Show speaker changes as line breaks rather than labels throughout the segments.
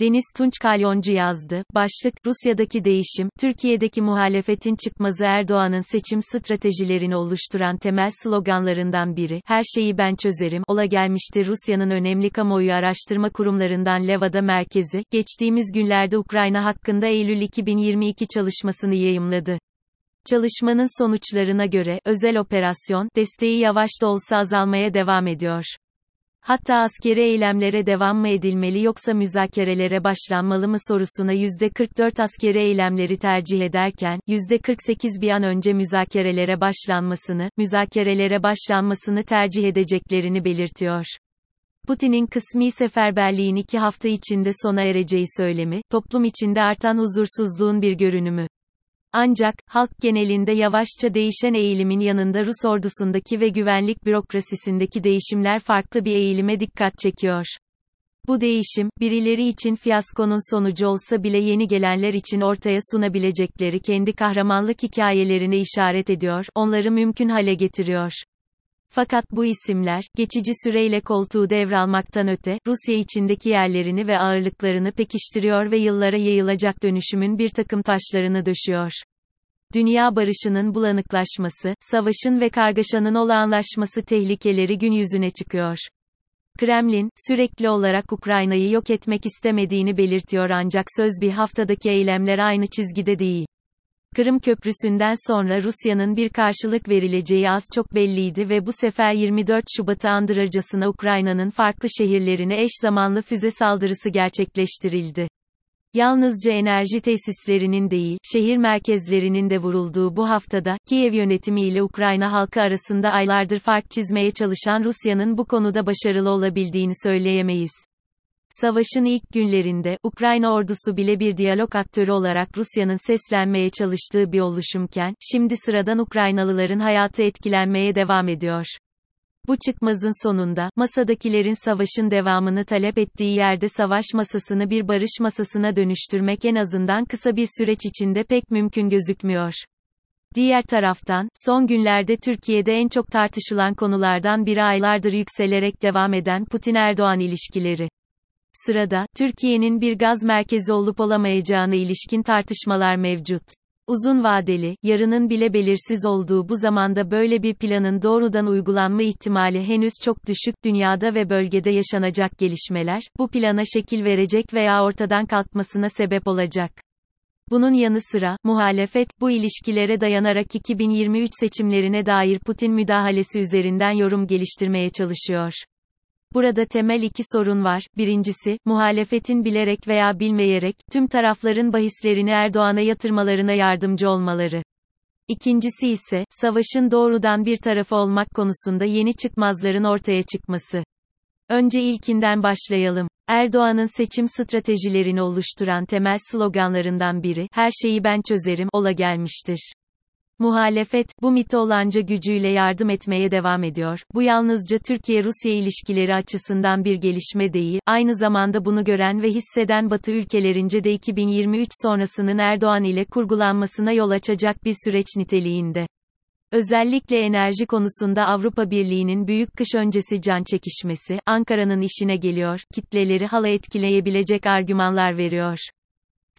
Deniz Tunç Kalyoncu yazdı. Başlık, Rusya'daki değişim, Türkiye'deki muhalefetin çıkmazı Erdoğan'ın seçim stratejilerini oluşturan temel sloganlarından biri, her şeyi ben çözerim, ola gelmiştir Rusya'nın önemli kamuoyu araştırma kurumlarından Levada Merkezi, geçtiğimiz günlerde Ukrayna hakkında Eylül 2022 çalışmasını yayımladı. Çalışmanın sonuçlarına göre, özel operasyon, desteği yavaş da olsa azalmaya devam ediyor. Hatta askeri eylemlere devam mı edilmeli yoksa müzakerelere başlanmalı mı sorusuna %44 askeri eylemleri tercih ederken, %48 bir an önce müzakerelere başlanmasını, müzakerelere başlanmasını tercih edeceklerini belirtiyor. Putin'in kısmi seferberliğin iki hafta içinde sona ereceği söylemi, toplum içinde artan huzursuzluğun bir görünümü. Ancak, halk genelinde yavaşça değişen eğilimin yanında Rus ordusundaki ve güvenlik bürokrasisindeki değişimler farklı bir eğilime dikkat çekiyor. Bu değişim, birileri için fiyaskonun sonucu olsa bile yeni gelenler için ortaya sunabilecekleri kendi kahramanlık hikayelerine işaret ediyor, onları mümkün hale getiriyor. Fakat bu isimler, geçici süreyle koltuğu devralmaktan öte, Rusya içindeki yerlerini ve ağırlıklarını pekiştiriyor ve yıllara yayılacak dönüşümün bir takım taşlarını döşüyor. Dünya barışının bulanıklaşması, savaşın ve kargaşanın olağanlaşması tehlikeleri gün yüzüne çıkıyor. Kremlin, sürekli olarak Ukrayna'yı yok etmek istemediğini belirtiyor ancak söz bir haftadaki eylemler aynı çizgide değil. Kırım Köprüsü'nden sonra Rusya'nın bir karşılık verileceği az çok belliydi ve bu sefer 24 Şubat'ı andırırcasına Ukrayna'nın farklı şehirlerine eş zamanlı füze saldırısı gerçekleştirildi. Yalnızca enerji tesislerinin değil, şehir merkezlerinin de vurulduğu bu haftada, Kiev yönetimi ile Ukrayna halkı arasında aylardır fark çizmeye çalışan Rusya'nın bu konuda başarılı olabildiğini söyleyemeyiz. Savaşın ilk günlerinde, Ukrayna ordusu bile bir diyalog aktörü olarak Rusya'nın seslenmeye çalıştığı bir oluşumken, şimdi sıradan Ukraynalıların hayatı etkilenmeye devam ediyor. Bu çıkmazın sonunda, masadakilerin savaşın devamını talep ettiği yerde savaş masasını bir barış masasına dönüştürmek en azından kısa bir süreç içinde pek mümkün gözükmüyor. Diğer taraftan, son günlerde Türkiye'de en çok tartışılan konulardan biri aylardır yükselerek devam eden Putin-Erdoğan ilişkileri. Sırada, Türkiye'nin bir gaz merkezi olup olamayacağına ilişkin tartışmalar mevcut. Uzun vadeli, yarının bile belirsiz olduğu bu zamanda böyle bir planın doğrudan uygulanma ihtimali henüz çok düşük dünyada ve bölgede yaşanacak gelişmeler, bu plana şekil verecek veya ortadan kalkmasına sebep olacak. Bunun yanı sıra, muhalefet, bu ilişkilere dayanarak 2023 seçimlerine dair Putin müdahalesi üzerinden yorum geliştirmeye çalışıyor. Burada temel iki sorun var. Birincisi, muhalefetin bilerek veya bilmeyerek, tüm tarafların bahislerini Erdoğan'a yatırmalarına yardımcı olmaları. İkincisi ise, savaşın doğrudan bir tarafı olmak konusunda yeni çıkmazların ortaya çıkması. Önce ilkinden başlayalım. Erdoğan'ın seçim stratejilerini oluşturan temel sloganlarından biri, her şeyi ben çözerim, ola gelmiştir. Muhalefet, bu mitolanca gücüyle yardım etmeye devam ediyor. Bu yalnızca Türkiye-Rusya ilişkileri açısından bir gelişme değil, aynı zamanda bunu gören ve hisseden Batı ülkelerince de 2023 sonrasının Erdoğan ile kurgulanmasına yol açacak bir süreç niteliğinde. Özellikle enerji konusunda Avrupa Birliği'nin büyük kış öncesi can çekişmesi, Ankara'nın işine geliyor, kitleleri hala etkileyebilecek argümanlar veriyor.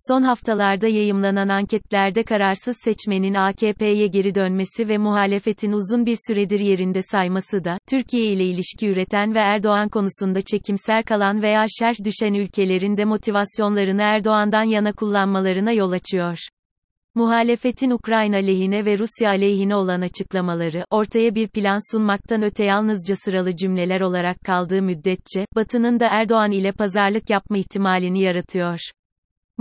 Son haftalarda yayımlanan anketlerde kararsız seçmenin AKP'ye geri dönmesi ve muhalefetin uzun bir süredir yerinde sayması da, Türkiye ile ilişki üreten ve Erdoğan konusunda çekimser kalan veya şerh düşen ülkelerin de motivasyonlarını Erdoğan'dan yana kullanmalarına yol açıyor. Muhalefetin Ukrayna lehine ve Rusya aleyhine olan açıklamaları, ortaya bir plan sunmaktan öte yalnızca sıralı cümleler olarak kaldığı müddetçe, Batı'nın da Erdoğan ile pazarlık yapma ihtimalini yaratıyor.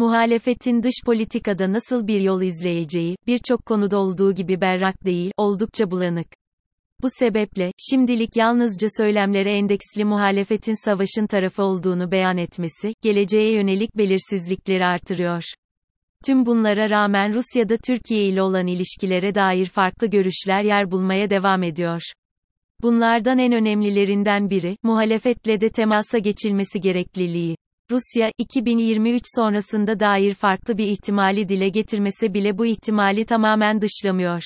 Muhalefetin dış politikada nasıl bir yol izleyeceği, birçok konuda olduğu gibi berrak değil, oldukça bulanık. Bu sebeple, şimdilik yalnızca söylemlere endeksli muhalefetin savaşın tarafı olduğunu beyan etmesi, geleceğe yönelik belirsizlikleri artırıyor. Tüm bunlara rağmen Rusya'da Türkiye ile olan ilişkilere dair farklı görüşler yer bulmaya devam ediyor. Bunlardan en önemlilerinden biri, muhalefetle de temasa geçilmesi gerekliliği. Rusya, 2023 sonrasında dair farklı bir ihtimali dile getirmese bile bu ihtimali tamamen dışlamıyor.